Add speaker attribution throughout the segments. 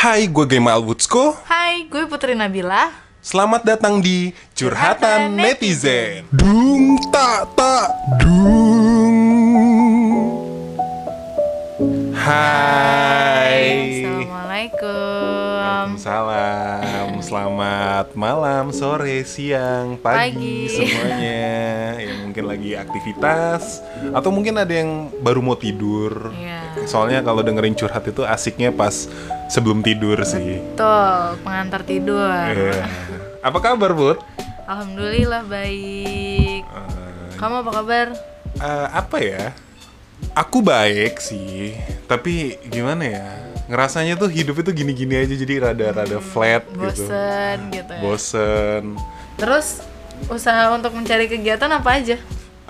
Speaker 1: Hai, gue Gema Alwutsko.
Speaker 2: Hai, gue Putri Nabila.
Speaker 1: Selamat datang di Curhatan
Speaker 2: Curhatan
Speaker 1: Netizen. Dung tak tak dung. Hai.
Speaker 2: Assalamualaikum.
Speaker 1: Salam, selamat malam, sore, siang, pagi,
Speaker 2: Pagi.
Speaker 1: semuanya yang mungkin lagi aktivitas atau mungkin ada yang baru mau tidur.
Speaker 2: Iya.
Speaker 1: Soalnya kalau dengerin curhat itu asiknya pas sebelum tidur sih.
Speaker 2: Tuh, pengantar tidur.
Speaker 1: Iya. Apa kabar, Bud?
Speaker 2: Alhamdulillah baik.
Speaker 1: Eh,
Speaker 2: Kamu apa kabar?
Speaker 1: eh, apa ya? Aku baik sih, tapi gimana ya? Ngerasanya tuh hidup itu gini-gini aja jadi rada-rada flat gitu.
Speaker 2: Bosen gitu ya.
Speaker 1: Bosen.
Speaker 2: Terus usaha untuk mencari kegiatan apa aja?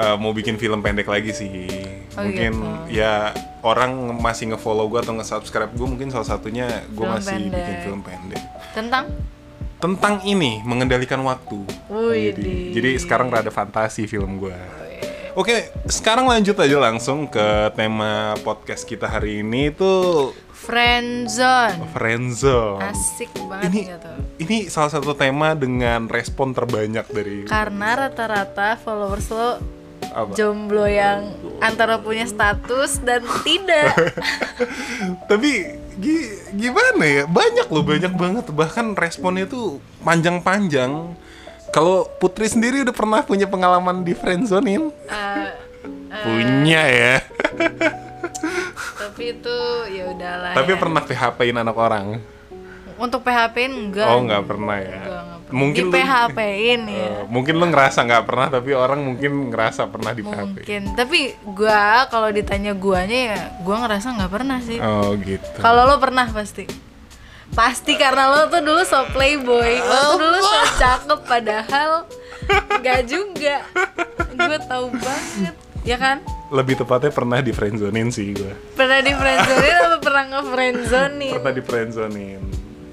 Speaker 1: Eh, mau bikin film pendek lagi sih.
Speaker 2: Oh,
Speaker 1: mungkin
Speaker 2: gitu.
Speaker 1: ya orang masih nge-follow gue atau nge-subscribe gue mungkin salah satunya gue masih
Speaker 2: pendek.
Speaker 1: bikin film pendek.
Speaker 2: Tentang?
Speaker 1: Tentang ini mengendalikan waktu.
Speaker 2: Wih,
Speaker 1: Jadi,
Speaker 2: di.
Speaker 1: jadi sekarang rada fantasi film gue. Oke, sekarang lanjut aja langsung ke tema podcast kita hari ini tuh
Speaker 2: Friendzone.
Speaker 1: friendzone.
Speaker 2: Asik banget
Speaker 1: Ini
Speaker 2: gitu.
Speaker 1: ini salah satu tema dengan respon terbanyak dari
Speaker 2: Karena rata-rata followers lo
Speaker 1: apa?
Speaker 2: jomblo yang antara punya status dan tidak.
Speaker 1: Tapi gi- gimana ya? Banyak loh, banyak banget. Bahkan responnya tuh panjang-panjang. Kalau Putri sendiri udah pernah punya pengalaman di friendzonein?
Speaker 2: Eh,
Speaker 1: Punya ya.
Speaker 2: tapi itu ya udahlah.
Speaker 1: Tapi
Speaker 2: ya.
Speaker 1: pernah PHP-in anak orang?
Speaker 2: Untuk PHP-in enggak.
Speaker 1: Oh, nggak pernah ya.
Speaker 2: Enggak, enggak pernah.
Speaker 1: Mungkin
Speaker 2: di
Speaker 1: lu-
Speaker 2: PHP-in ya.
Speaker 1: Eh, mungkin lu ngerasa nggak pernah, tapi orang mungkin ngerasa pernah di PHP.
Speaker 2: Mungkin. Tapi gua kalau ditanya guanya ya gua ngerasa nggak pernah sih.
Speaker 1: Oh gitu.
Speaker 2: Kalau lo pernah pasti. Pasti karena lo tuh dulu so playboy, lo tuh dulu so cakep padahal nggak juga. Gue tahu banget, ya kan?
Speaker 1: Lebih tepatnya pernah di friendzonein sih gue.
Speaker 2: Pernah di friendzonein apa pernah nge friendzonein?
Speaker 1: Pernah di friendzonein.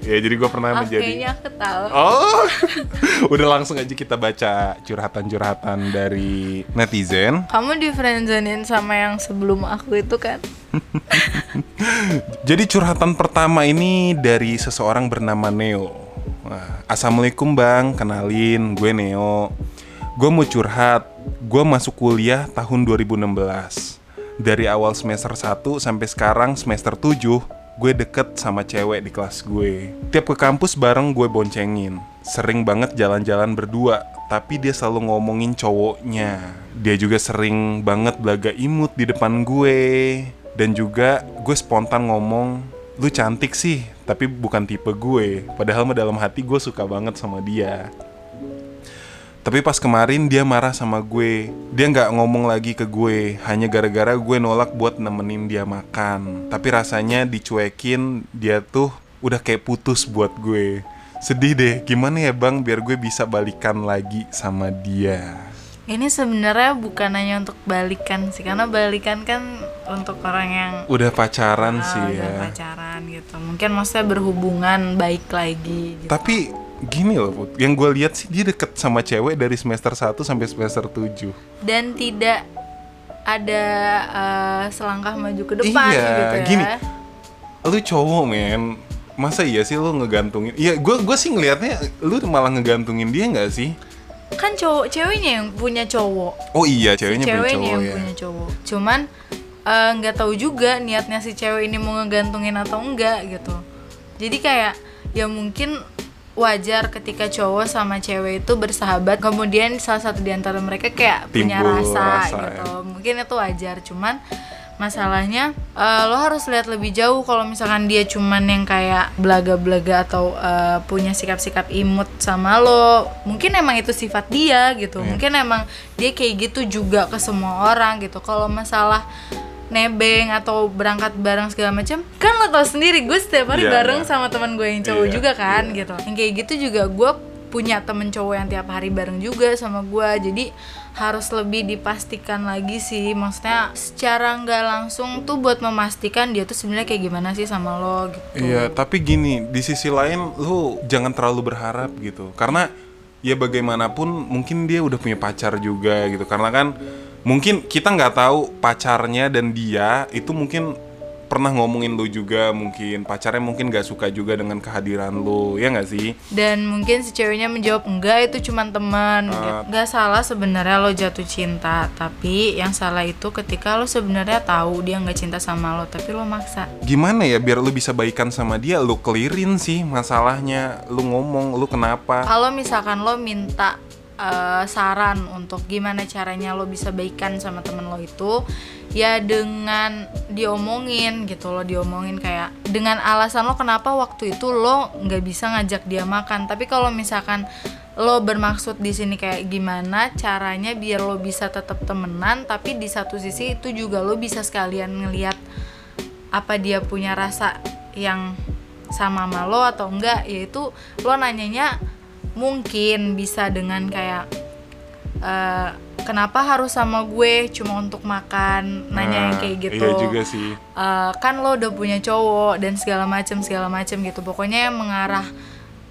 Speaker 1: Ya jadi gue pernah
Speaker 2: Ah,
Speaker 1: menjadi.
Speaker 2: kayaknya aku tahu.
Speaker 1: Oh, udah langsung aja kita baca curhatan-curhatan dari netizen.
Speaker 2: Kamu di friendzonein sama yang sebelum aku itu kan?
Speaker 1: Jadi curhatan pertama ini dari seseorang bernama Neo. Assalamualaikum bang, kenalin gue Neo. Gue mau curhat, gue masuk kuliah tahun 2016. Dari awal semester 1 sampai sekarang semester 7, gue deket sama cewek di kelas gue. Tiap ke kampus bareng gue boncengin. Sering banget jalan-jalan berdua, tapi dia selalu ngomongin cowoknya. Dia juga sering banget belaga imut di depan gue. Dan juga gue spontan ngomong, lu cantik sih, tapi bukan tipe gue. Padahal dalam hati gue suka banget sama dia. Tapi pas kemarin dia marah sama gue. Dia nggak ngomong lagi ke gue, hanya gara-gara gue nolak buat nemenin dia makan. Tapi rasanya dicuekin, dia tuh udah kayak putus buat gue. Sedih deh, gimana ya bang biar gue bisa balikan lagi sama dia.
Speaker 2: Ini sebenarnya bukan hanya untuk balikan sih, karena balikan kan untuk orang yang
Speaker 1: Udah pacaran
Speaker 2: ah,
Speaker 1: sih
Speaker 2: udah
Speaker 1: ya.
Speaker 2: pacaran gitu. Mungkin maksudnya berhubungan baik lagi. Gitu.
Speaker 1: Tapi gini loh Put, yang gue lihat sih dia deket sama cewek dari semester 1 sampai semester 7
Speaker 2: dan tidak ada eh, selangkah maju ke depan
Speaker 1: Iya,
Speaker 2: gitu ya.
Speaker 1: gini. Lu cowok men Masa iya sih lu ngegantungin Iya gue gue sih ngelihatnya Lu malah ngegantungin dia nggak sih
Speaker 2: Kan cowok ceweknya yang punya cowok.
Speaker 1: Oh iya ceweknya, punya
Speaker 2: ceweknya
Speaker 1: cowok
Speaker 2: yang
Speaker 1: ya
Speaker 2: punya cowok. Cuman eh, nggak tahu juga niatnya si cewek ini mau ngegantungin atau enggak gitu. Jadi kayak ya mungkin wajar ketika cowok sama cewek itu bersahabat. Kemudian salah satu di antara mereka kayak punya
Speaker 1: Timbul
Speaker 2: rasa,
Speaker 1: rasa,
Speaker 2: gitu. mungkin itu wajar cuman masalahnya eh, lo harus lihat lebih jauh kalau misalkan dia cuman yang kayak belaga-belaga atau eh, punya sikap-sikap imut sama lo. Mungkin emang itu sifat dia gitu.
Speaker 1: Iya.
Speaker 2: mungkin emang dia kayak gitu juga ke semua orang gitu. Kalau masalah nebeng atau berangkat bareng segala macam kan lo tau sendiri gue setiap hari
Speaker 1: Iya,
Speaker 2: bareng
Speaker 1: iya.
Speaker 2: sama teman gue yang cowok
Speaker 1: Iya,
Speaker 2: juga kan
Speaker 1: iya.
Speaker 2: gitu. Yang kayak gitu juga gue punya temen cowok yang tiap hari bareng juga sama gue jadi harus lebih dipastikan lagi sih. Maksudnya secara nggak langsung tuh buat memastikan dia tuh sebenarnya kayak gimana sih sama lo gitu.
Speaker 1: Iya tapi gini Di sisi lain Lu jangan terlalu berharap gitu. Karena Ya bagaimanapun Mungkin dia udah punya pacar juga gitu. Karena kan Mungkin kita nggak tahu pacarnya dan dia Itu mungkin pernah ngomongin lu juga mungkin pacarnya mungkin gak suka juga dengan kehadiran lu ya nggak sih
Speaker 2: dan mungkin si ceweknya menjawab enggak itu cuma teman
Speaker 1: Ah.
Speaker 2: gitu. nggak salah sebenarnya lo jatuh cinta tapi yang salah itu ketika lo sebenarnya tahu dia nggak cinta sama lo tapi lo maksa
Speaker 1: gimana ya biar lu bisa baikan sama dia lu clearin sih masalahnya lu ngomong lu kenapa
Speaker 2: kalau misalkan lo minta eh, saran untuk gimana caranya lo bisa baikan sama temen lo itu ya dengan diomongin gitu lo diomongin kayak dengan alasan lo kenapa waktu itu lo nggak bisa ngajak dia makan. Tapi kalau misalkan lo bermaksud di sini kayak gimana caranya biar lo bisa tetap temenan tapi di satu sisi itu juga lo bisa sekalian ngelihat apa dia punya rasa yang sama sama lo atau enggak yaitu lo nanyanya mungkin bisa dengan kayak eh, kenapa harus sama gue cuma untuk makan nanya yang
Speaker 1: Nah,
Speaker 2: kayak gitu.
Speaker 1: iya juga sih.
Speaker 2: Eh, kan lo udah punya cowok dan segala macem segala macem gitu. Pokoknya yang mengarah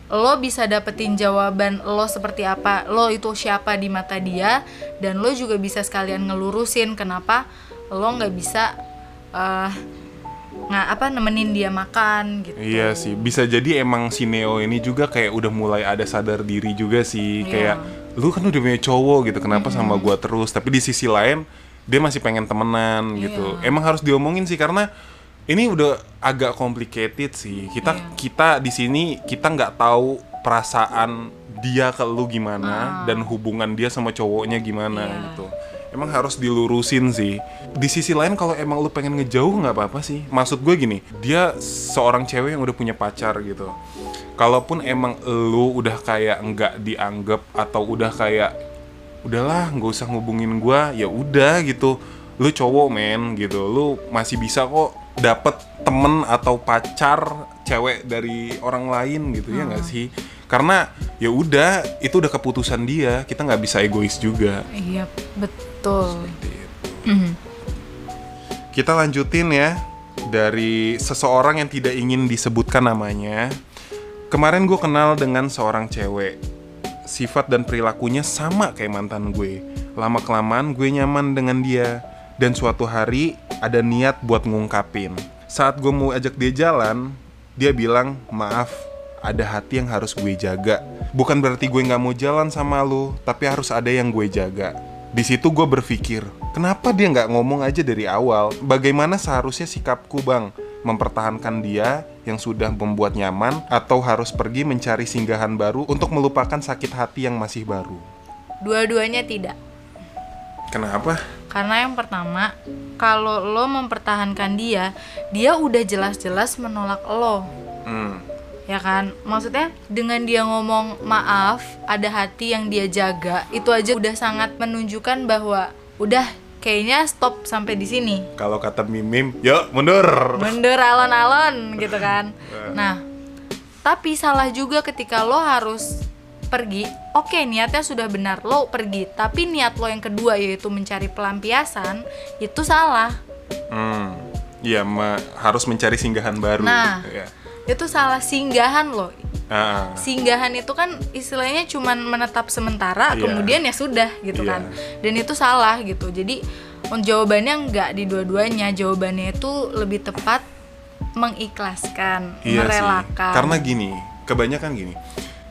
Speaker 2: lo bisa dapetin jawaban lo seperti apa lo itu siapa di mata dia dan lo juga bisa sekalian ngelurusin kenapa lo nggak bisa eh nggak apa nemenin dia makan gitu
Speaker 1: Iya sih, bisa jadi emang si Neo ini juga kayak udah mulai ada sadar diri juga sih,
Speaker 2: Iya.
Speaker 1: kayak lu kan udah punya cowok gitu, kenapa sama gua terus? Tapi di sisi lain dia masih pengen temenan gitu.
Speaker 2: Iya.
Speaker 1: Emang harus diomongin sih karena ini udah agak complicated sih. Kita
Speaker 2: Iya.
Speaker 1: kita di sini kita nggak tahu perasaan dia ke lu gimana dan hubungan dia sama cowoknya gimana
Speaker 2: Ah. Iya.
Speaker 1: gitu. Emang harus dilurusin sih. Di sisi lain kalau emang lu pengen ngejauh nggak apa-apa sih. Maksud gue gini, dia seorang cewek yang udah punya pacar gitu. Kalaupun emang lu udah kayak nggak dianggap atau udah kayak udahlah nggak usah ngubungin gua ya udah gitu. Lu cowok men gitu. Lu masih bisa kok dapet temen atau pacar cewek dari orang lain gitu ya nggak sih? Karena ya udah itu udah keputusan dia. Kita nggak bisa egois juga.
Speaker 2: iya betul
Speaker 1: Gitu. Kita lanjutin ya dari seseorang yang tidak ingin disebutkan namanya. Kemarin gue kenal dengan seorang cewek. Sifat dan perilakunya sama kayak mantan gue. Lama kelamaan gue nyaman dengan dia. Dan suatu hari ada niat buat ngungkapin. Saat gue mau ajak dia jalan, dia bilang, maaf, ada hati yang harus gue jaga. Bukan berarti gue nggak mau jalan sama lu, tapi harus ada yang gue jaga. Di situ gue berpikir, kenapa dia nggak ngomong aja dari awal? Bagaimana seharusnya sikapku bang? Mempertahankan dia yang sudah membuat nyaman atau harus pergi mencari singgahan baru untuk melupakan sakit hati yang masih baru?
Speaker 2: dua-duanya tidak
Speaker 1: Kenapa?
Speaker 2: Karena yang pertama, kalau lo mempertahankan dia, dia udah jelas-jelas menolak lo.
Speaker 1: Hmm,
Speaker 2: Ya kan? Maksudnya dengan dia ngomong maaf, ada hati yang dia jaga, itu aja udah sangat menunjukkan bahwa udah kayaknya stop sampai di sini.
Speaker 1: kalau kata Mimim, yuk mundur.
Speaker 2: Mundur alon-alon gitu kan. Nah, tapi salah juga ketika lo harus pergi. Oke, niatnya sudah benar, lo pergi. Tapi niat lo yang kedua yaitu mencari pelampiasan, itu salah.
Speaker 1: Hmm, iya, ma- harus mencari singgahan baru.
Speaker 2: Nah.
Speaker 1: Ya.
Speaker 2: Itu salah singgahan lo.
Speaker 1: Ah,
Speaker 2: Singgahan itu kan istilahnya cuman menetap sementara,
Speaker 1: Iya.
Speaker 2: kemudian ya sudah gitu
Speaker 1: Iya.
Speaker 2: kan. Dan itu salah gitu. Jadi on- jawabannya nggak di dua-duanya. Jawabannya itu lebih tepat mengikhlaskan,
Speaker 1: Iya
Speaker 2: merelakan.
Speaker 1: sih. Karena gini, kebanyakan gini.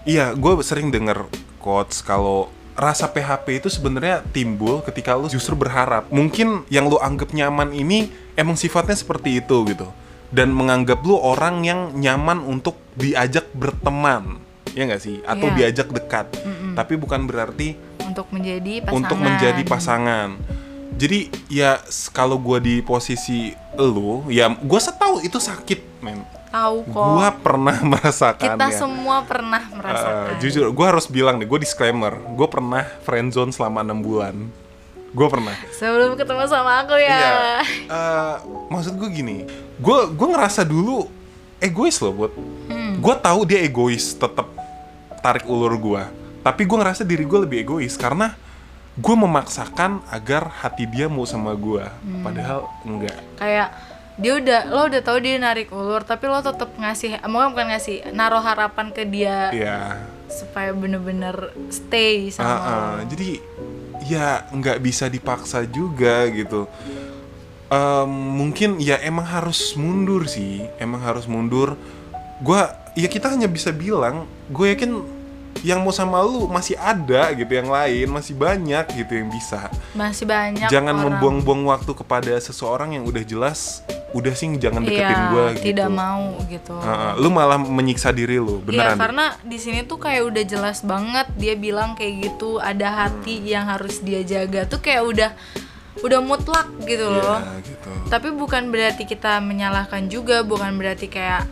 Speaker 1: Iya, gue sering denger quotes kalau rasa PHP itu sebenarnya timbul ketika lu justru berharap. Mungkin yang lu anggap nyaman ini emang sifatnya seperti itu gitu. Dan menganggap lu orang yang nyaman untuk diajak berteman. Ya nggak sih? Atau
Speaker 2: Iya.
Speaker 1: diajak dekat. Tapi bukan berarti
Speaker 2: untuk menjadi pasangan.
Speaker 1: untuk menjadi pasangan. Jadi ya kalau gue di posisi lu, ya gue setahu itu sakit, men.
Speaker 2: Tahu kok.
Speaker 1: Gua pernah merasakannya.
Speaker 2: Kita semua pernah
Speaker 1: Eh,
Speaker 2: merasakan.
Speaker 1: jujur, gue harus bilang nih, gue disclaimer, gue pernah friendzone selama enam bulan. Gue pernah.
Speaker 2: Sebelum ketemu sama aku ya.
Speaker 1: Iya. Eh, maksud gue gini, gue gue ngerasa dulu egois loh, buat.
Speaker 2: Hmm.
Speaker 1: Gue tahu dia egois, tetap tarik ulur gue. Tapi gue ngerasa diri gue lebih egois karena gue memaksakan agar hati dia mau sama gue,
Speaker 2: Hmm.
Speaker 1: padahal enggak.
Speaker 2: Kayak dia udah lo udah tahu dia narik ulur tapi lo tetap ngasih mau bukan ngasih naruh harapan ke dia
Speaker 1: Iya.
Speaker 2: supaya bener-bener stay sama
Speaker 1: Ah, ah.
Speaker 2: lo.
Speaker 1: jadi ya nggak bisa dipaksa juga gitu Em, mungkin ya emang harus mundur sih, emang harus mundur. Gua ya kita hanya bisa bilang, gue yakin yang mau sama lu masih ada gitu yang lain, masih banyak gitu yang bisa.
Speaker 2: Masih banyak
Speaker 1: jangan membuang-buang waktu kepada seseorang yang udah jelas udah sih jangan deketin
Speaker 2: Iya,
Speaker 1: gua gitu.
Speaker 2: tidak mau gitu.
Speaker 1: Heeh, lu malah menyiksa diri lu,
Speaker 2: Iya,
Speaker 1: beneran. deh.
Speaker 2: karena di sini tuh kayak udah jelas banget dia bilang kayak gitu ada hati
Speaker 1: Hmm.
Speaker 2: yang harus dia jaga tuh kayak udah udah mutlak gitu loh.
Speaker 1: Iya, gitu.
Speaker 2: Tapi bukan berarti kita menyalahkan juga, bukan berarti kayak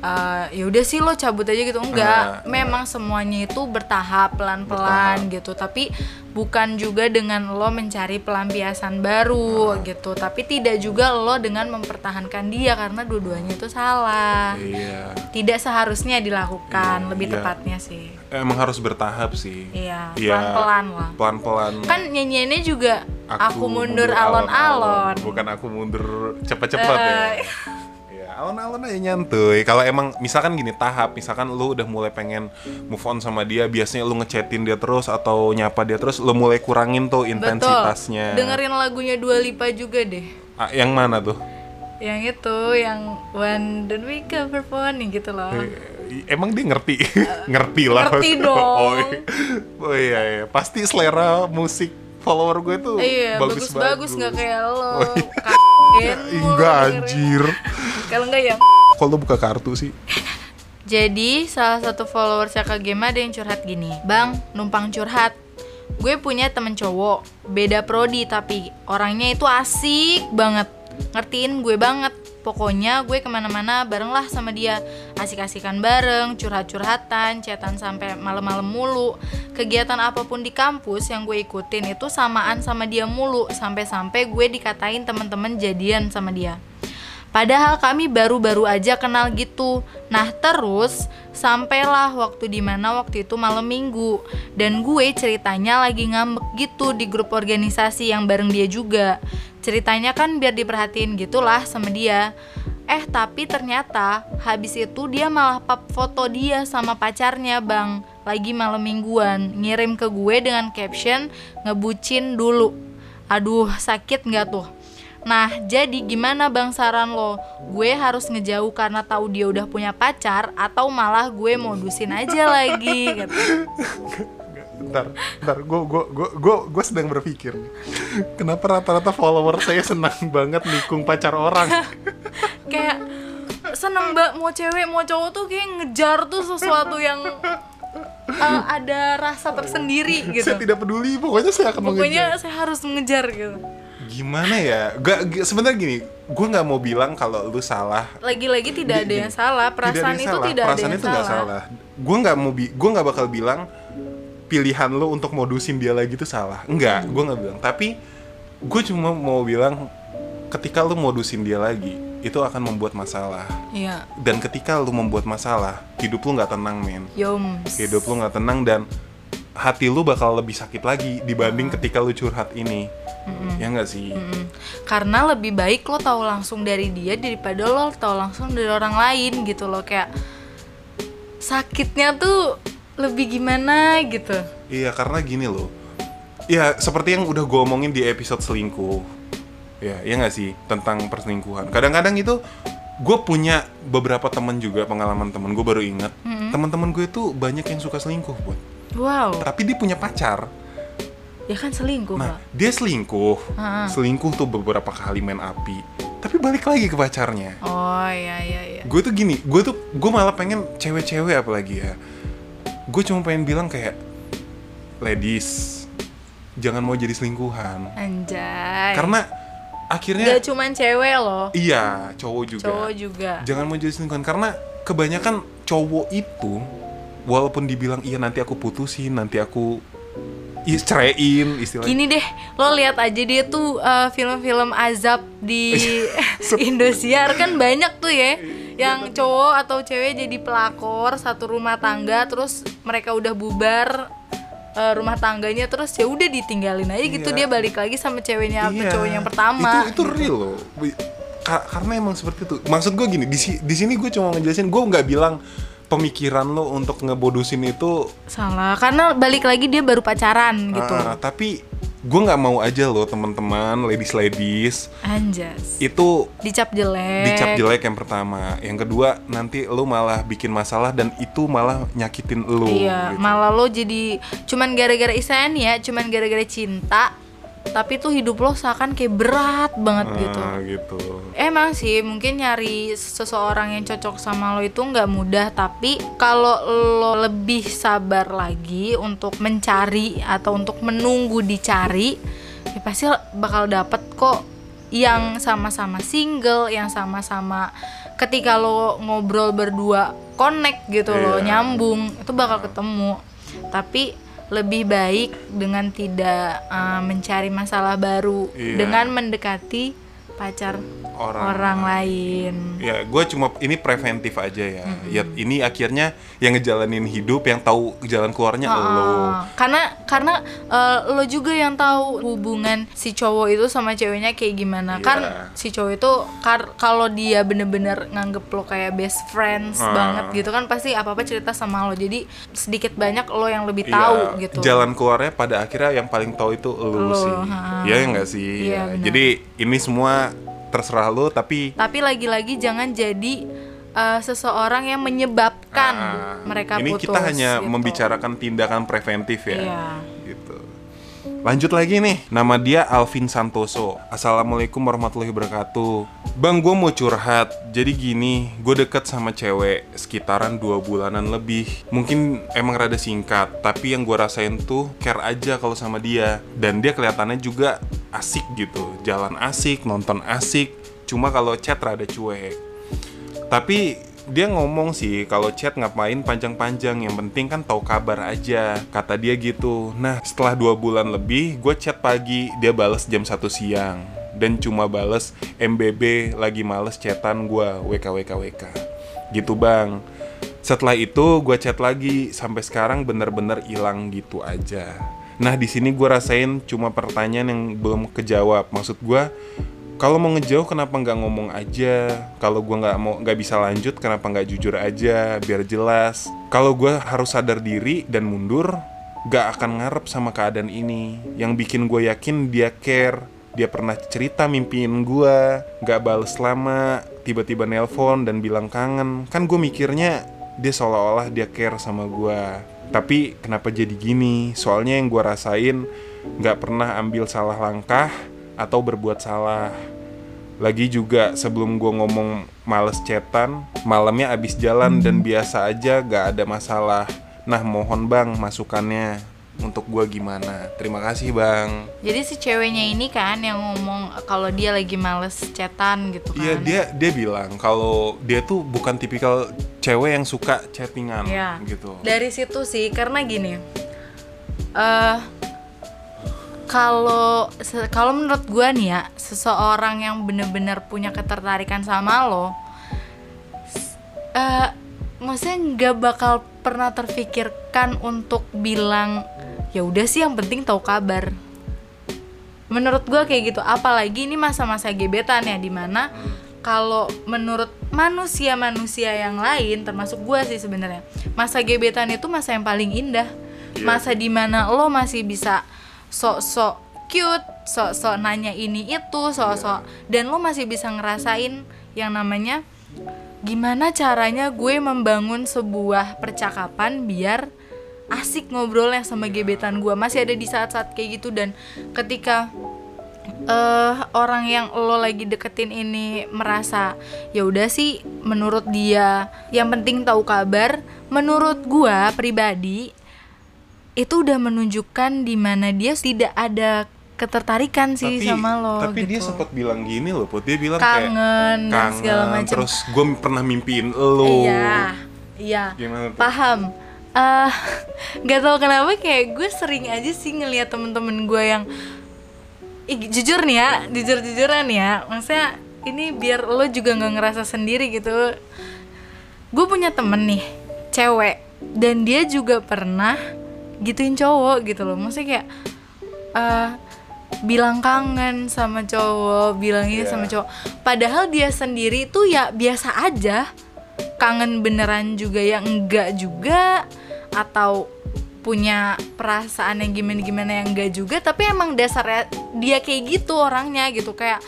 Speaker 2: eh, ya udah sih lo cabut aja gitu enggak.
Speaker 1: Ah,
Speaker 2: Memang semuanya itu bertahap pelan-pelan gitu. Tapi bukan juga dengan lo mencari pelampiasan baru
Speaker 1: Ah.
Speaker 2: gitu. Tapi tidak juga lo dengan mempertahankan dia karena dua-duanya itu salah.
Speaker 1: Iya.
Speaker 2: Tidak seharusnya dilakukan, lebih
Speaker 1: iya.
Speaker 2: tepatnya sih.
Speaker 1: Emang harus bertahap sih.
Speaker 2: Iya,
Speaker 1: Iya.
Speaker 2: pelan-pelan lah.
Speaker 1: Pelan-pelan.
Speaker 2: Kan nyanyiannya juga aku, mundur alon-alon.
Speaker 1: Bukan aku mundur cepet-cepet ya. Ya, alon-alon aja nyantuy. Kalau emang misalkan gini tahap, misalkan lu udah mulai pengen move on sama dia, biasanya lu ngechatin dia terus atau nyapa dia terus, lu mulai kurangin tuh intensitasnya.
Speaker 2: Betul. Dengerin lagunya Dua Lipa juga deh.
Speaker 1: Ah, yang mana tuh?
Speaker 2: Yang itu, yang When Don't We Cover Phone gitu loh.
Speaker 1: Eh, Emang dia ngerti? ngerti lah.
Speaker 2: ngerti dong.
Speaker 1: oh, iya. oh iya, iya. Pasti selera musik follower gue tuh
Speaker 2: Iya,
Speaker 1: bagus-bagus.
Speaker 2: bagus-bagus nggak kayak lo.
Speaker 1: Oh, iya. Enggak anjir.
Speaker 2: Kalau enggak ya.
Speaker 1: Lu buka kartu sih?
Speaker 2: Jadi salah satu follower Saka Game ada yang curhat gini Bang, numpang curhat Gue punya temen cowok Beda prodi tapi orangnya itu asik banget Ngertiin gue banget Pokoknya gue ke mana-mana bareng lah sama dia Asik-asikan bareng, curhat-curhatan, chatan sampai malam-malam mulu Kegiatan apa pun di kampus yang gue ikutin itu samaan sama dia mulu Sampai-sampai gue dikatain temen-temen jadian sama dia Padahal kami baru-baru aja kenal gitu. Nah terus sampailah waktu di mana waktu itu malam minggu dan gue ceritanya lagi ngambek gitu di grup organisasi yang bareng dia juga. Ceritanya kan biar diperhatiin gitulah sama dia. Eh tapi ternyata habis itu dia malah pap foto dia sama pacarnya bang lagi malam mingguan ngirim ke gue dengan caption ngebucin dulu. Aduh sakit nggak tuh? Nah, jadi gimana bang saran lo? Gue harus ngejauh karena tahu dia udah punya pacar atau malah gue modusin aja lagi? Gitu.
Speaker 1: Bentar, bentar, gue gue gue gue gue sedang berpikir. Kenapa rata-rata follower saya senang banget nikung pacar orang?
Speaker 2: Kayak seneng mbak mau cewek mau cowok tuh kayak ngejar tuh sesuatu yang uh, ada rasa tersendiri gitu.
Speaker 1: Saya tidak peduli, pokoknya saya akan
Speaker 2: Pokoknya
Speaker 1: mengejar.
Speaker 2: saya harus mengejar gitu.
Speaker 1: Gimana ya? Gak, gak sebenarnya gini, gue nggak mau bilang kalau lu salah.
Speaker 2: Lagi-lagi tidak ada
Speaker 1: Gini,
Speaker 2: yang salah, perasaan
Speaker 1: ada yang
Speaker 2: itu
Speaker 1: salah.
Speaker 2: tidak
Speaker 1: Perasaan
Speaker 2: ada yang
Speaker 1: itu nggak salah. Gue nggak mau bi, gue nggak bakal bilang pilihan lu untuk modusin dia lagi itu salah. Enggak, gue nggak bilang. Tapi gue cuma mau bilang ketika lu modusin dia lagi, itu akan membuat masalah.
Speaker 2: Iya,
Speaker 1: Dan ketika lu membuat masalah, hidup lu nggak tenang, men.
Speaker 2: yoms.
Speaker 1: Hidup lu nggak tenang dan hati lu bakal lebih sakit lagi dibanding ketika lu curhat ini. Ya nggak sih?
Speaker 2: Mm. Karena lebih baik lo tahu langsung dari dia daripada lo tahu langsung dari orang lain gitu loh kayak sakitnya tuh lebih gimana gitu.
Speaker 1: Iya karena gini loh Ya seperti yang udah gue omongin di episode selingkuh Ya, ya nggak sih? Tentang perselingkuhan. Kadang-kadang itu gue punya beberapa temen juga pengalaman temen gue baru inget Teman-teman gue itu banyak yang suka selingkuh buat.
Speaker 2: Wow,
Speaker 1: Tapi dia punya pacar.
Speaker 2: Ya kan selingkuh
Speaker 1: Nah dia selingkuh.
Speaker 2: Heeh.
Speaker 1: Selingkuh tuh beberapa kali main api. Tapi balik lagi ke pacarnya.
Speaker 2: Oh iya iya iya.
Speaker 1: gue tuh gini gue tuh gue malah pengen cewek-cewek apalagi ya. Gue cuma pengen bilang kayak ladies jangan mau jadi selingkuhan.
Speaker 2: Anjay.
Speaker 1: karena akhirnya
Speaker 2: Gak cuman cewek loh,
Speaker 1: iya cowok juga.
Speaker 2: Cowok juga.
Speaker 1: jangan mau jadi selingkuhan karena kebanyakan cowok itu walaupun dibilang iya nanti aku putusin nanti aku iya, ceraiin istilahnya.
Speaker 2: Gini deh, lo lihat aja dia tuh uh, film-film azab di Indosiar. Kan banyak tuh ya, yang cowok atau cewek jadi pelakor satu rumah tangga, terus mereka udah bubar uh, rumah tangganya, terus ya udah ditinggalin aja gitu
Speaker 1: Iya.
Speaker 2: dia balik lagi sama ceweknya atau
Speaker 1: Iya.
Speaker 2: cowok yang pertama.
Speaker 1: Itu itu real loh. Ka- karena emang seperti itu. Maksud gue gini, di, si- di sini gue cuma ngejelasin, gue nggak bilang pemikiran lo untuk ngebodusin itu,
Speaker 2: Salah, karena balik lagi dia baru pacaran gitu.
Speaker 1: ah, tapi gue nggak mau aja loh teman-teman ladies ladies
Speaker 2: Anjas.
Speaker 1: itu
Speaker 2: Dicap jelek.
Speaker 1: dicap jelek yang pertama yang kedua nanti lu malah bikin masalah dan itu malah nyakitin lu
Speaker 2: Iya,
Speaker 1: gitu.
Speaker 2: malah lo jadi cuman gara-gara nih ya, cuman gara-gara cinta, tapi tuh hidup lo seakan kayak berat banget gitu.
Speaker 1: Ah, gitu
Speaker 2: Emang sih mungkin nyari seseorang yang cocok sama lo itu nggak mudah tapi kalau lo lebih sabar lagi untuk mencari atau untuk menunggu dicari ya pasti bakal dapet kok yang sama-sama single yang sama-sama ketika lo ngobrol berdua connect gitu lo
Speaker 1: Iya.
Speaker 2: nyambung itu bakal ketemu tapi lebih baik dengan tidak uh, mencari masalah baru
Speaker 1: Iya.
Speaker 2: dengan mendekati pacar
Speaker 1: Orang.
Speaker 2: Orang, lain.
Speaker 1: ya gue cuma ini preventif aja ya. Ya ini akhirnya yang ngejalanin hidup yang tahu jalan keluarnya lo.
Speaker 2: Ah, karena karena uh, lo juga yang tahu hubungan si cowok itu sama ceweknya kayak gimana.
Speaker 1: Iya.
Speaker 2: kan si cowok itu kalau dia bener-bener nganggep lo kayak best friends
Speaker 1: Ah.
Speaker 2: banget gitu kan pasti apa apa cerita sama lo. Jadi sedikit banyak lo yang lebih
Speaker 1: Iya,
Speaker 2: tahu gitu.
Speaker 1: Jalan keluarnya pada akhirnya yang paling tahu itu lo,
Speaker 2: Lo,
Speaker 1: sih.
Speaker 2: ha.
Speaker 1: ya enggak sih?
Speaker 2: Iya,
Speaker 1: Ya. jadi ini semua terserah lo tapi
Speaker 2: tapi lagi-lagi jangan jadi uh, seseorang yang menyebabkan
Speaker 1: ah,
Speaker 2: mereka
Speaker 1: ini
Speaker 2: putus
Speaker 1: kita hanya
Speaker 2: gitu.
Speaker 1: membicarakan tindakan preventif ya
Speaker 2: Iya.
Speaker 1: gitu lanjut lagi nih nama dia Alvin Santoso. Assalamualaikum warahmatullahi wabarakatuh. Bang gue mau curhat. Jadi gini Gue deket sama cewek Sekitaran dua bulanan lebih. Mungkin emang rada singkat Tapi yang gue rasain tuh Care aja kalau sama dia. Dan dia kelihatannya juga asik gitu. Jalan asik Nonton asik. Cuma kalau chat rada cuek. Tapi dia ngomong sih kalau chat ngapain panjang-panjang yang penting kan tahu kabar aja kata dia gitu. Nah setelah dua bulan lebih gue chat pagi dia bales jam 1 siang. Dan cuma bales MBB lagi males chatan gue WK WK WK gitu bang. Setelah itu gue chat lagi sampai sekarang bener-bener hilang gitu aja. Nah di sini gue rasain cuma pertanyaan yang belum kejawab. Maksud gue kalau mau ngejauh kenapa nggak ngomong aja? Kalau gue nggak mau nggak bisa lanjut kenapa nggak jujur aja biar jelas? Kalau gue harus sadar diri dan mundur nggak akan ngarep sama keadaan ini. Yang bikin gue yakin dia care dia pernah cerita mimpiin gue nggak bales lama tiba-tiba nelpon dan bilang kangen. Kan gue mikirnya dia seolah-olah dia care sama gue tapi kenapa jadi gini? Soalnya yang gue rasain nggak pernah ambil salah langkah atau berbuat salah. Lagi juga sebelum gue ngomong males cetan, malamnya abis jalan dan biasa aja gak ada masalah. Nah mohon bang masukannya untuk gue gimana? Terima kasih bang.
Speaker 2: Jadi si ceweknya ini kan yang ngomong kalau dia lagi males chatan gitu kan.
Speaker 1: Iya dia dia bilang kalau dia tuh bukan tipikal cewek yang suka chattingan
Speaker 2: Iya.
Speaker 1: gitu.
Speaker 2: Dari situ sih karena gini. eh kalau kalau menurut gua nih ya, seseorang yang bener-bener punya ketertarikan sama lo eh maksudnya nggak bakal pernah terfikirkan untuk bilang ya udah sih yang penting tahu kabar. Menurut gua kayak gitu, apalagi ini masa-masa gebetan ya di mana kalau menurut manusia-manusia yang lain termasuk gua sih sebenarnya masa gebetan itu masa yang paling indah
Speaker 1: Iya.
Speaker 2: masa di mana lo masih bisa sok-sok cute sok-sok nanya ini itu sok-sok. Dan lo masih bisa ngerasain yang namanya gimana caranya gue membangun sebuah percakapan biar asik ngobrolnya sama gebetan gue masih ada di saat-saat kayak gitu dan ketika eh orang yang lo lagi deketin ini merasa ya udah sih menurut dia yang penting tahu kabar menurut gua pribadi itu udah menunjukkan di mana dia tidak ada ketertarikan sih sama lo
Speaker 1: tapi dia
Speaker 2: gitu.
Speaker 1: sempat bilang gini loh, Put. Dia bilang kayak
Speaker 2: kangen dan segala
Speaker 1: kangen,
Speaker 2: macam
Speaker 1: terus gue pernah mimpiin lo.
Speaker 2: iya iya
Speaker 1: Gimana tuh?
Speaker 2: paham eh nggak tahu kenapa kayak gue sering aja sih ngeliat temen-temen gue yang jujur nih ya jujur jujuran ya maksudnya ini biar lo juga nggak ngerasa sendiri gitu gue punya temen nih cewek dan dia juga pernah gituin cowok gitu loh. Maksudnya kayak eh bilang kangen sama cowok bilang ini
Speaker 1: Iya.
Speaker 2: sama cowok. Padahal dia sendiri tuh ya biasa aja. Kangen beneran juga ya enggak juga atau punya perasaan yang gimana-gimana yang enggak juga. Tapi emang dasarnya dia kayak gitu orangnya gitu. Kayak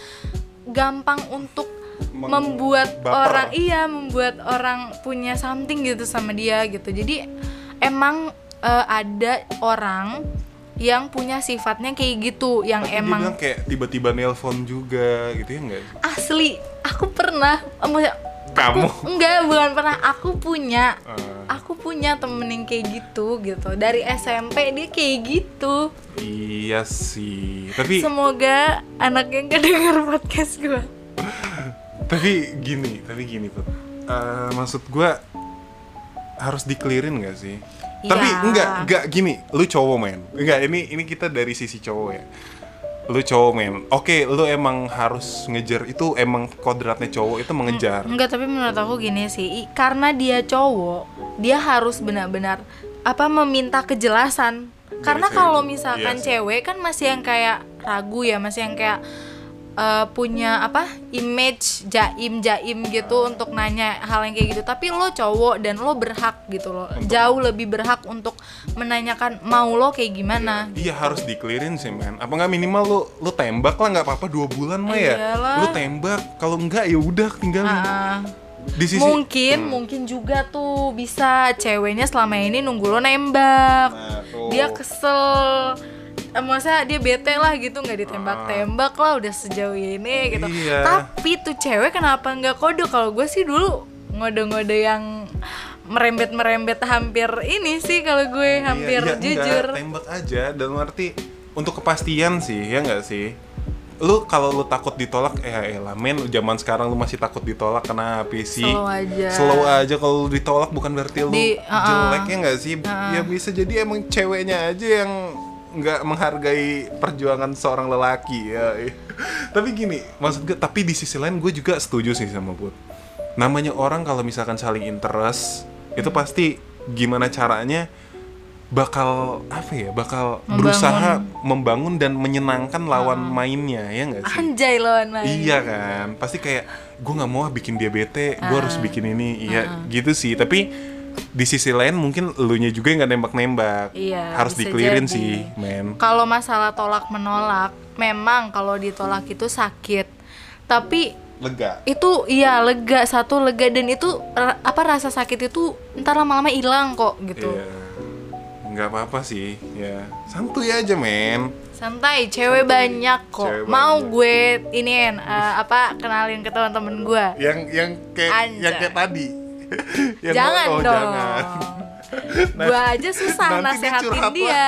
Speaker 2: gampang untuk
Speaker 1: Meng-
Speaker 2: membuat
Speaker 1: baper.
Speaker 2: orang iya membuat orang punya something gitu sama dia gitu. Jadi emang eh, ada orang yang punya sifatnya kayak gitu yang
Speaker 1: Tapi dia
Speaker 2: emang
Speaker 1: bilang kayak tiba-tiba nelpon juga gitu ya enggak
Speaker 2: asli aku pernah eh,
Speaker 1: Kamu?
Speaker 2: aku, enggak bukan pernah aku punya
Speaker 1: Eh,
Speaker 2: aku punya temen yang kayak gitu gitu dari SMP dia kayak gitu
Speaker 1: iya sih. Tapi
Speaker 2: semoga anaknya nggak denger podcast gue
Speaker 1: tapi gini, tapi gini tuh. maksud gua harus dikelirin gak sih? Tapi
Speaker 2: Iya.
Speaker 1: enggak, enggak gini, lu cowok men. Enggak, ini ini kita dari sisi cowok ya. Lu cowok men. Oke, lu emang harus ngejar itu emang kodratnya cowok itu mengejar.
Speaker 2: enggak tapi menurut aku gini sih karena dia cowok dia harus benar-benar apa meminta kejelasan karena kalau misalkan
Speaker 1: Iya
Speaker 2: cewek kan masih yang kayak ragu ya masih yang kayak eh, punya apa image jaim jaim gitu untuk nanya hal yang kayak gitu tapi lo cowok dan lo berhak gitu loh jauh lebih berhak untuk menanyakan mau lo kayak gimana
Speaker 1: Iya harus dikelirin sih men. Apa nggak minimal lu lu tembak lah nggak apa-apa dua bulan mah ya.
Speaker 2: Iyalah.
Speaker 1: Lu tembak. Kalau enggak ya udah tinggalin.
Speaker 2: Ah.
Speaker 1: Di sisi
Speaker 2: mungkin
Speaker 1: Hmm.
Speaker 2: mungkin juga tuh bisa ceweknya selama ini nunggu lo nembak
Speaker 1: Nah, tuh.
Speaker 2: dia kesel Eh, maksudnya dia bete lah gitu nggak ditembak-tembak lah udah sejauh ini gitu.
Speaker 1: Iya.
Speaker 2: tapi tuh cewek kenapa nggak kode kalau gue sih dulu ngode-ngode yang merembet-merembet hampir ini sih kalau gue hampir
Speaker 1: Iya, iya,
Speaker 2: jujur.
Speaker 1: enggak, tembak aja dalam arti untuk kepastian sih ya nggak sih? Lu kalau lu takut ditolak eh elah men zaman sekarang lu masih takut ditolak kenapa sih
Speaker 2: Slow aja.
Speaker 1: slow aja kalau lu ditolak bukan berarti lu
Speaker 2: Di- uh-uh.
Speaker 1: jelek ya nggak sih? Ya bisa jadi emang ceweknya aja yang nggak menghargai perjuangan seorang lelaki ya. Tapi gini maksud gue tapi di sisi lain gue juga setuju sih sama Put. Namanya orang kalau misalkan saling interest itu pasti gimana caranya bakal apa ya bakal
Speaker 2: Membangun.
Speaker 1: berusaha membangun dan menyenangkan lawan mainnya ya nggak sih?
Speaker 2: Anjay lawan main.
Speaker 1: Iya kan, pasti kayak gue nggak mau ah bikin dia bete, gue harus
Speaker 2: Ah.
Speaker 1: bikin ini, iya gitu sih. Tapi di sisi lain mungkin elunya juga yang nggak nembak-nembak,
Speaker 2: Iya,
Speaker 1: harus dikelirin
Speaker 2: jadi.
Speaker 1: sih, men.
Speaker 2: Kalau masalah tolak menolak, memang kalau ditolak itu sakit. Tapi
Speaker 1: Lega.
Speaker 2: itu iya lega satu lega dan itu apa rasa sakit itu ntar lama-lama hilang kok gitu.
Speaker 1: Iya, nggak apa-apa sih, ya santuy aja, men.
Speaker 2: Santai, cewek banyak kok.
Speaker 1: Cewek
Speaker 2: Mau
Speaker 1: banyak.
Speaker 2: gue iniin eh, apa kenalin ke teman-teman gue.
Speaker 1: Yang yang kayak
Speaker 2: Anjay.
Speaker 1: yang kayak tadi. Yang
Speaker 2: jangan
Speaker 1: oh,
Speaker 2: dong.
Speaker 1: jangan.
Speaker 2: gue aja susah
Speaker 1: nanti dia
Speaker 2: nasehatin
Speaker 1: curhat
Speaker 2: dia.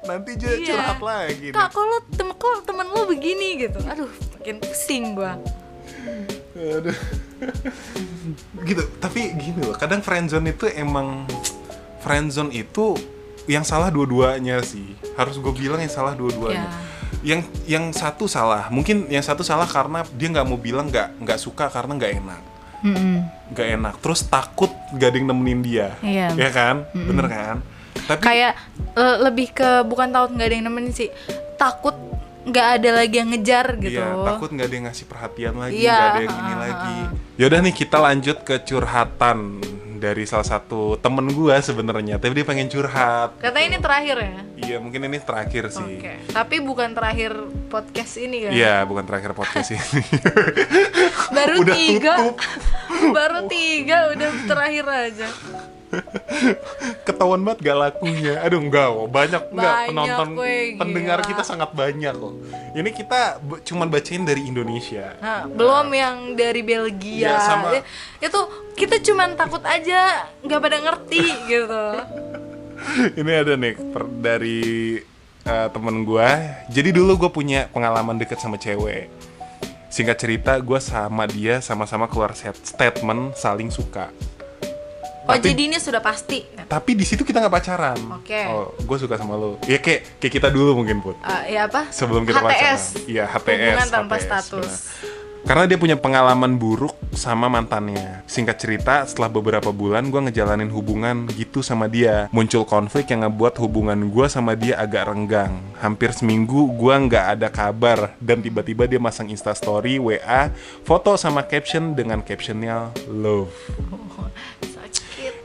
Speaker 1: Nanti dia
Speaker 2: Iya.
Speaker 1: curhat lagi.
Speaker 2: Kak, kok tem kok temen lo begini gitu. Aduh, makin pusing gue.
Speaker 1: Aduh. gitu tapi gini loh kadang friendzone itu emang friendzone itu yang salah dua-duanya sih harus gue bilang yang salah dua-duanya
Speaker 2: Ya.
Speaker 1: yang yang satu salah mungkin yang satu salah karena dia nggak mau bilang nggak nggak suka karena nggak enak nggak enak. Terus takut gak ada yang nemenin dia.
Speaker 2: Iya.
Speaker 1: ya kan? Bener kan? Tapi
Speaker 2: kayak eh, lebih ke bukan takut nggak ada yang nemenin sih. Takut nggak ada lagi yang ngejar gitu.
Speaker 1: Iya, takut nggak ada yang ngasih perhatian lagi,
Speaker 2: Iya,
Speaker 1: nggak ada yang ini
Speaker 2: ha,
Speaker 1: lagi. Yaudah nih kita lanjut ke curhatan dari salah satu temen gua sebenarnya, tapi dia pengen curhat.
Speaker 2: katanya ini terakhir ya
Speaker 1: Iya, mungkin ini terakhir sih.
Speaker 2: oke tapi bukan terakhir podcast ini kan
Speaker 1: Iya, bukan terakhir podcast ini.
Speaker 2: baru
Speaker 1: Udah
Speaker 2: tiga
Speaker 1: tutup.
Speaker 2: baru tiga udah terakhir aja
Speaker 1: Ketahuan banget gak lakunya. Aduh, enggak, kok. banyak enggak
Speaker 2: Banyak,
Speaker 1: penonton
Speaker 2: weh,
Speaker 1: pendengar
Speaker 2: gila.
Speaker 1: kita sangat banyak kok. Ini kita cuman bacain dari Indonesia.
Speaker 2: nah, belum yang dari Belgia
Speaker 1: Iya, sama-
Speaker 2: Ya, itu kita cuman takut aja nggak pada ngerti gitu
Speaker 1: ini ada nih per- dari eh, temen gua. Jadi dulu gue punya pengalaman deket sama cewek. Singkat cerita, gue sama dia sama-sama keluar set statement saling suka.
Speaker 2: Oh
Speaker 1: Tapi-
Speaker 2: jadi ini sudah pasti
Speaker 1: Tapi di situ kita nggak pacaran.
Speaker 2: Oke.
Speaker 1: Oh, gue suka sama lo. Ya kayak kayak kita dulu mungkin put.
Speaker 2: Eh, ya apa
Speaker 1: Sebelum kita
Speaker 2: HTS
Speaker 1: pacaran. Iya HTS.
Speaker 2: hubungan tanpa
Speaker 1: HTS,
Speaker 2: status
Speaker 1: benar. Karena dia punya pengalaman buruk sama mantannya. Singkat cerita, setelah beberapa bulan gue ngejalanin hubungan gitu sama dia. Muncul konflik yang ngebuat hubungan gue sama dia agak renggang. Hampir seminggu gue nggak ada kabar. Dan tiba-tiba dia masang instastory, WA, foto sama caption dengan captionnya love.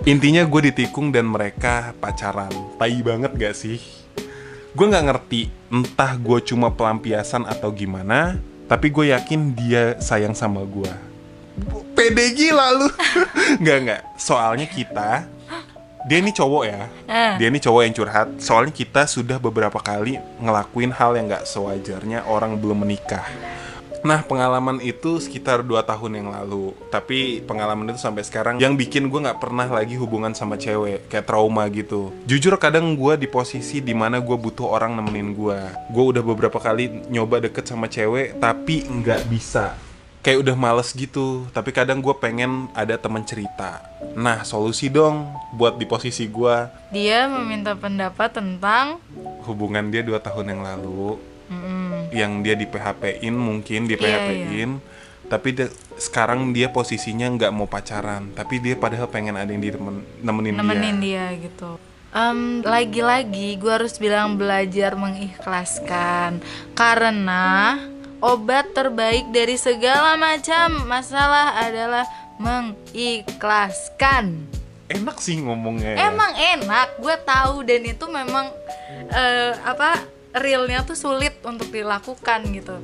Speaker 1: Intinya gue ditikung dan mereka pacaran. Tai banget gak sih? Gue nggak ngerti entah gue cuma pelampiasan atau gimana, tapi gue yakin dia sayang sama gue. Pede gila lu. Nggak nggak. Soalnya kita dia ini cowok ya.
Speaker 2: Eh.
Speaker 1: Dia ini cowok yang curhat. Soalnya kita sudah beberapa kali ngelakuin hal yang nggak sewajarnya orang belum menikah. Nah pengalaman itu sekitar 2 tahun yang lalu. Tapi pengalaman itu sampai sekarang Yang bikin gue gak pernah lagi hubungan sama cewek Kayak trauma gitu. Jujur kadang gue di posisi di mana gue butuh orang nemenin gue Gue udah beberapa kali nyoba deket sama cewek Tapi nggak bisa. Kayak udah males gitu Tapi kadang gue pengen ada temen cerita. Nah solusi dong buat di posisi gue
Speaker 2: Dia meminta pendapat tentang
Speaker 1: Hubungan dia 2 tahun yang lalu Yang dia di PHP-in mungkin di
Speaker 2: Iya,
Speaker 1: PHP-in tapi dia- sekarang dia posisinya nggak mau pacaran. Tapi dia padahal pengen ada yang di nemenin,
Speaker 2: nemenin
Speaker 1: dia.
Speaker 2: Dia gitu. Em, lagi-lagi gue harus bilang belajar mengikhlaskan. Karena obat terbaik dari segala macam masalah adalah mengikhlaskan.
Speaker 1: enak sih ngomongnya ya.
Speaker 2: Emang enak, gue tahu dan itu memang eh, apa realnya tuh sulit untuk dilakukan gitu.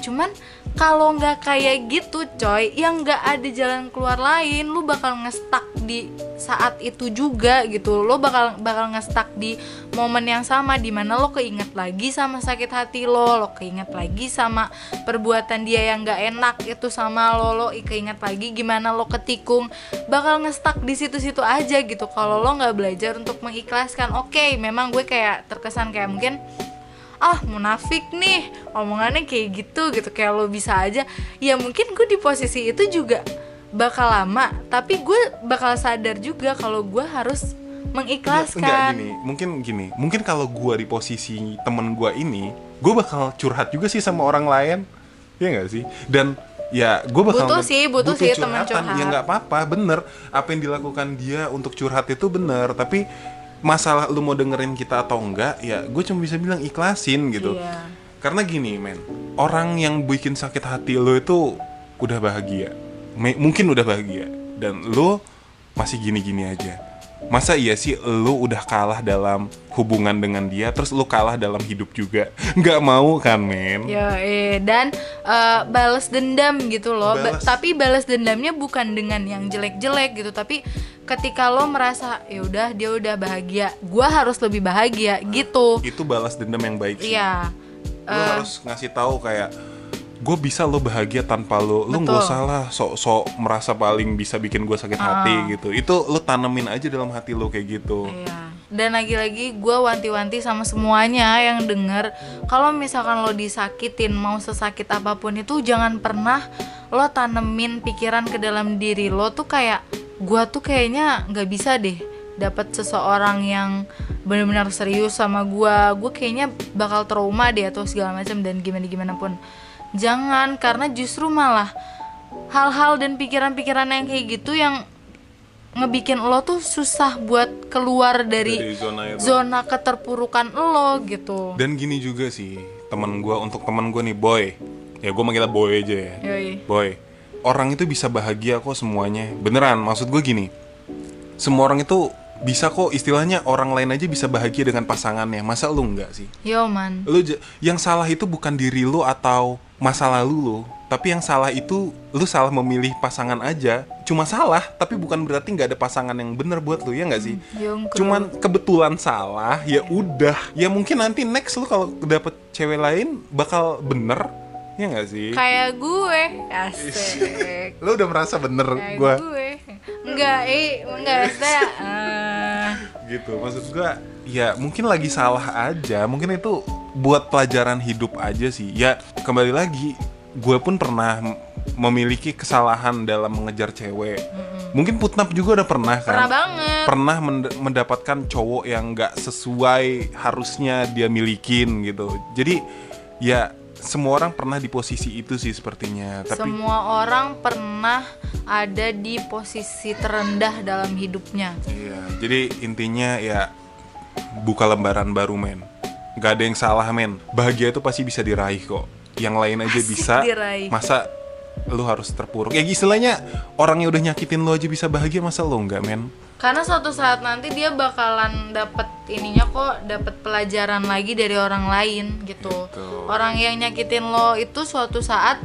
Speaker 2: Cuman kalau nggak kayak gitu, coy, yang nggak ada jalan keluar lain, lu bakal ngestak di saat itu juga gitu. Lo bakal bakal ngestak di momen yang sama di mana lo keinget lagi sama sakit hati lo, lo keinget lagi sama perbuatan dia yang nggak enak itu sama lo, lo keinget lagi gimana lo ketikung, bakal ngestak di situ-situ aja gitu. Kalau lo nggak belajar untuk mengikhlaskan, oke, memang gue kayak terkesan kayak mungkin ah munafik nih. Omongannya kayak gitu gitu. Kayak lo bisa aja. Ya mungkin gue di posisi itu juga bakal lama tapi gue bakal sadar juga kalau gue harus
Speaker 1: Enggak,
Speaker 2: mengikhlaskan.
Speaker 1: enggak gini. Mungkin gini. Mungkin kalau gua di posisi temen gua ini gue bakal curhat juga sih sama orang lain. Ya nggak sih? Dan ya gue bakal
Speaker 2: Butuh sih, butuh sih teman
Speaker 1: curhatan.
Speaker 2: curhat.
Speaker 1: ya nggak apa-apa. Bener. Apa yang dilakukan dia untuk curhat itu bener. Tapi masalah lu mau dengerin kita atau enggak ya gue cuma bisa bilang ikhlasin gitu
Speaker 2: Iya.
Speaker 1: karena gini men orang yang bikin sakit hati lo itu udah bahagia Me- mungkin udah bahagia dan lo masih gini-gini aja masa iya sih lo udah kalah dalam hubungan dengan dia terus lo kalah dalam hidup juga nggak mau kan men
Speaker 2: Ya, eh, dan eh, balas dendam gitu loh. Ba-
Speaker 1: Balas.
Speaker 2: tapi balas dendamnya bukan dengan yang jelek-jelek gitu, tapi ketika lo merasa ya udah dia udah bahagia, gua harus lebih bahagia gitu.
Speaker 1: itu balas dendam yang baik sih
Speaker 2: Iya.
Speaker 1: lo
Speaker 2: Eh,
Speaker 1: harus ngasih tahu kayak gue bisa lo bahagia tanpa lo lo nggak salah sok-sok merasa paling bisa bikin gue sakit hati
Speaker 2: Ah.
Speaker 1: gitu itu lo tanemin aja dalam hati lo kayak gitu
Speaker 2: Iya. Dan lagi-lagi gue wanti-wanti sama semuanya yang denger kalau misalkan lo disakitin mau sesakit apa pun itu jangan pernah lo tanemin pikiran ke dalam diri lo tuh kayak gue tuh kayaknya nggak bisa deh dapat seseorang yang benar-benar serius sama gue gue kayaknya bakal trauma deh atau segala macam dan gimana gimana pun jangan karena justru malah hal-hal dan pikiran-pikiran yang kayak gitu yang ngebikin lo tuh susah buat keluar dari,
Speaker 1: Dari zona itu.
Speaker 2: zona keterpurukan lo gitu.
Speaker 1: Dan gini juga sih, teman gua untuk teman gua nih boy, ya gua manggilnya boy aja ya.
Speaker 2: Yoi.
Speaker 1: Boy, orang itu bisa bahagia kok semuanya. Beneran, maksud gue gini, semua orang itu bisa kok istilahnya orang lain aja bisa bahagia dengan pasangannya. Masa lu enggak sih?
Speaker 2: Yo man.
Speaker 1: Lu yang salah itu bukan diri lu atau masa lalu lu, tapi yang salah itu lu salah memilih pasangan aja. Cuma salah, tapi bukan berarti nggak ada pasangan yang bener buat lu ya nggak sih?
Speaker 2: Yung
Speaker 1: cuman kebetulan salah ya udah ya mungkin nanti next lu kalau dapet cewek lain bakal bener ya nggak sih?
Speaker 2: Kayak gue. Asik.
Speaker 1: lu udah merasa bener
Speaker 2: kayak
Speaker 1: gua.
Speaker 2: gue. Enggak, eh enggak saya eh,
Speaker 1: gitu maksud gua ya mungkin lagi salah aja. Mungkin itu buat pelajaran hidup aja sih. Ya kembali lagi gue pun pernah memiliki kesalahan dalam mengejar cewek. Mungkin putnap juga udah pernah kan?
Speaker 2: Pernah banget.
Speaker 1: pernah mend- mendapatkan cowok yang nggak sesuai harusnya dia milikin gitu. Jadi ya semua orang pernah di posisi itu sih sepertinya tapi
Speaker 2: Semua orang pernah ada di posisi terendah dalam hidupnya.
Speaker 1: iya jadi intinya ya buka lembaran baru men nggak ada yang salah men bahagia itu pasti bisa diraih kok yang lain aja
Speaker 2: Asik
Speaker 1: bisa
Speaker 2: diraih.
Speaker 1: masa lu harus terpuruk. Ya istilahnya orang yang udah nyakitin lu aja bisa bahagia masa lu enggak, men?
Speaker 2: karena suatu saat nanti dia bakalan dapet ininya kok dapet pelajaran lagi dari orang lain gitu
Speaker 1: Gitu.
Speaker 2: orang yang nyakitin lo itu suatu saat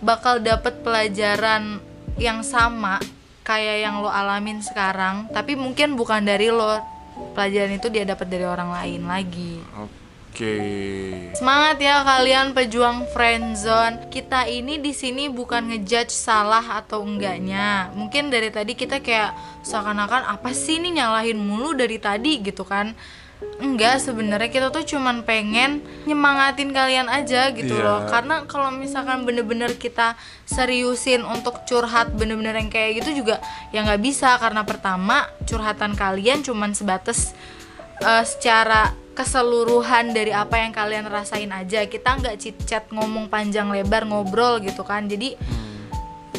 Speaker 2: bakal dapet pelajaran yang sama kayak yang lo alamin sekarang tapi mungkin bukan dari lo pelajaran itu dia dapat dari orang lain lagi
Speaker 1: Oke.
Speaker 2: Semangat ya kalian pejuang friendzone. Kita ini di sini bukan ngejudge salah atau enggaknya. Mungkin dari tadi kita kayak seakan-akan apa sih ini nyalahin mulu dari tadi gitu kan. Enggak, sebenarnya kita tuh cuman pengen nyemangatin kalian aja gitu
Speaker 1: Iya.
Speaker 2: loh. Karena kalau misalkan bener-bener kita seriusin untuk curhat bener-bener yang kayak gitu juga ya nggak bisa karena pertama curhatan kalian cuman sebatas eh, secara keseluruhan dari apa yang kalian rasain aja. Kita nggak chit chat ngomong panjang lebar ngobrol gitu kan. Jadi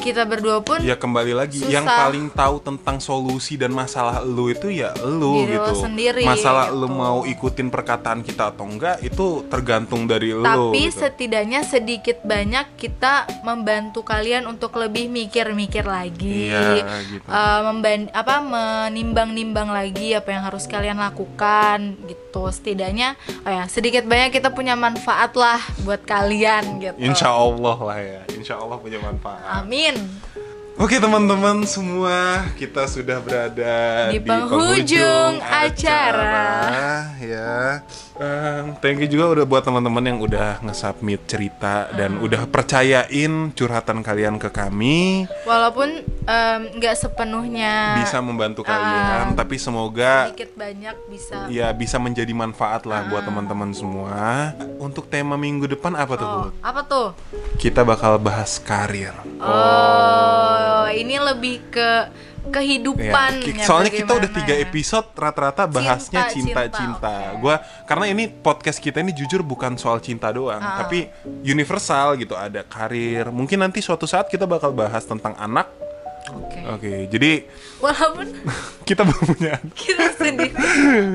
Speaker 2: kita berdua pun
Speaker 1: Ya kembali lagi
Speaker 2: Susah.
Speaker 1: yang paling tahu tentang solusi dan masalah lu itu ya lu
Speaker 2: Diri lo
Speaker 1: gitu.
Speaker 2: sendiri,
Speaker 1: masalah lu
Speaker 2: gitu.
Speaker 1: mau ikutin perkataan kita atau enggak itu tergantung dari lu.
Speaker 2: tapi
Speaker 1: gitu.
Speaker 2: setidaknya sedikit banyak kita membantu kalian untuk lebih mikir-mikir lagi
Speaker 1: Iya, gitu.
Speaker 2: Eh, memban- apa menimbang-nimbang lagi apa yang harus kalian lakukan gitu setidaknya oh ya sedikit banyak kita punya manfaat lah buat kalian gitu
Speaker 1: Insya Allah lah ya, Insya Allah punya manfaat.
Speaker 2: amin
Speaker 1: Oke teman-teman semua, kita sudah berada
Speaker 2: Di
Speaker 1: di,
Speaker 2: penghujung
Speaker 1: acara. Ya, Em, thank you juga udah buat teman-teman yang udah nge-submit cerita dan
Speaker 2: Hmm.
Speaker 1: udah percayain curhatan kalian ke kami,
Speaker 2: walaupun nggak sepenuhnya
Speaker 1: bisa membantu
Speaker 2: Ah.
Speaker 1: kalian. Tapi semoga
Speaker 2: sedikit banyak bisa
Speaker 1: ya bisa menjadi manfaat lah buat
Speaker 2: Ah.
Speaker 1: teman-teman semua. Untuk tema minggu depan apa tuh?
Speaker 2: oh, apa tuh
Speaker 1: Kita bakal bahas karir.
Speaker 2: oh ini lebih ke kehidupan
Speaker 1: Ya,
Speaker 2: ya,
Speaker 1: soalnya kita udah tiga
Speaker 2: ya.
Speaker 1: episode rata-rata bahasnya
Speaker 2: Cinta,
Speaker 1: cinta-cinta.
Speaker 2: cinta, oke.
Speaker 1: Gua karena ini podcast kita ini jujur bukan soal cinta doang,
Speaker 2: Ah.
Speaker 1: tapi universal gitu. Ada karir. Mungkin nanti suatu saat kita bakal bahas tentang anak.
Speaker 2: oke
Speaker 1: Oke, jadi
Speaker 2: walaupun
Speaker 1: kita belum punya
Speaker 2: kita sendiri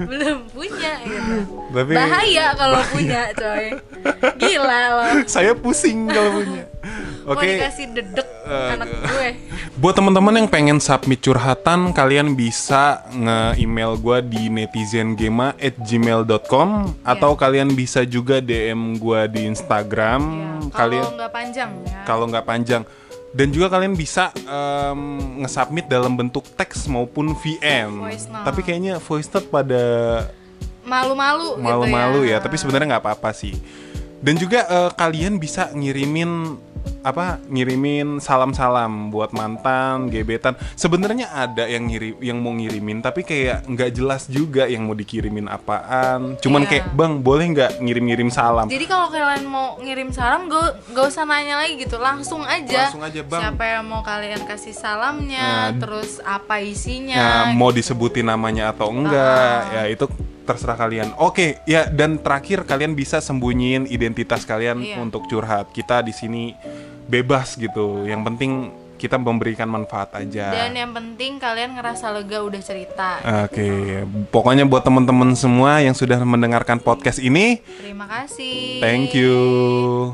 Speaker 2: belum punya gitu
Speaker 1: Tapi
Speaker 2: bahaya kalau punya coy gila loh
Speaker 1: saya pusing kalau punya. Oke.
Speaker 2: dikasih dedek
Speaker 1: Eh,
Speaker 2: anak gue
Speaker 1: Buat teman-teman yang pengen submit curhatan, kalian bisa nge-email gue di netizengema@gmail.com atau kalian bisa juga DM gue di Instagram.
Speaker 2: Ya,
Speaker 1: Kalian
Speaker 2: kalau nggak panjang ya
Speaker 1: kalau nggak panjang. Dan juga kalian bisa em, nge-submit dalam bentuk teks maupun VM. Tapi kayaknya voice note pada
Speaker 2: malu-malu gitu
Speaker 1: malu-malu ya.
Speaker 2: ya
Speaker 1: Tapi sebenarnya nggak apa-apa sih. Dan juga eh, kalian bisa ngirimin apa ngirimin salam-salam buat mantan gebetan sebenarnya ada yang ngirim yang mau ngirimin tapi kayak nggak jelas juga yang mau dikirimin apaan cuman
Speaker 2: Iya.
Speaker 1: kayak bang boleh nggak ngirim-ngirim salam
Speaker 2: Jadi kalau kalian mau ngirim salam, gak, gak usah nanya lagi gitu, langsung aja.
Speaker 1: Langsung aja, Bang.
Speaker 2: Siapa yang mau kalian kasih salamnya,
Speaker 1: Nah,
Speaker 2: terus apa
Speaker 1: ya
Speaker 2: isinya?
Speaker 1: mau disebutin namanya atau enggak ya itu terserah kalian oke ya dan terakhir kalian bisa sembunyiin identitas kalian
Speaker 2: Iya.
Speaker 1: untuk curhat kita di sini bebas gitu yang penting kita memberikan manfaat aja
Speaker 2: Dan yang penting kalian ngerasa lega udah cerita.
Speaker 1: Oke, pokoknya buat teman-teman semua yang sudah mendengarkan podcast ini,
Speaker 2: Terima kasih.
Speaker 1: thank you.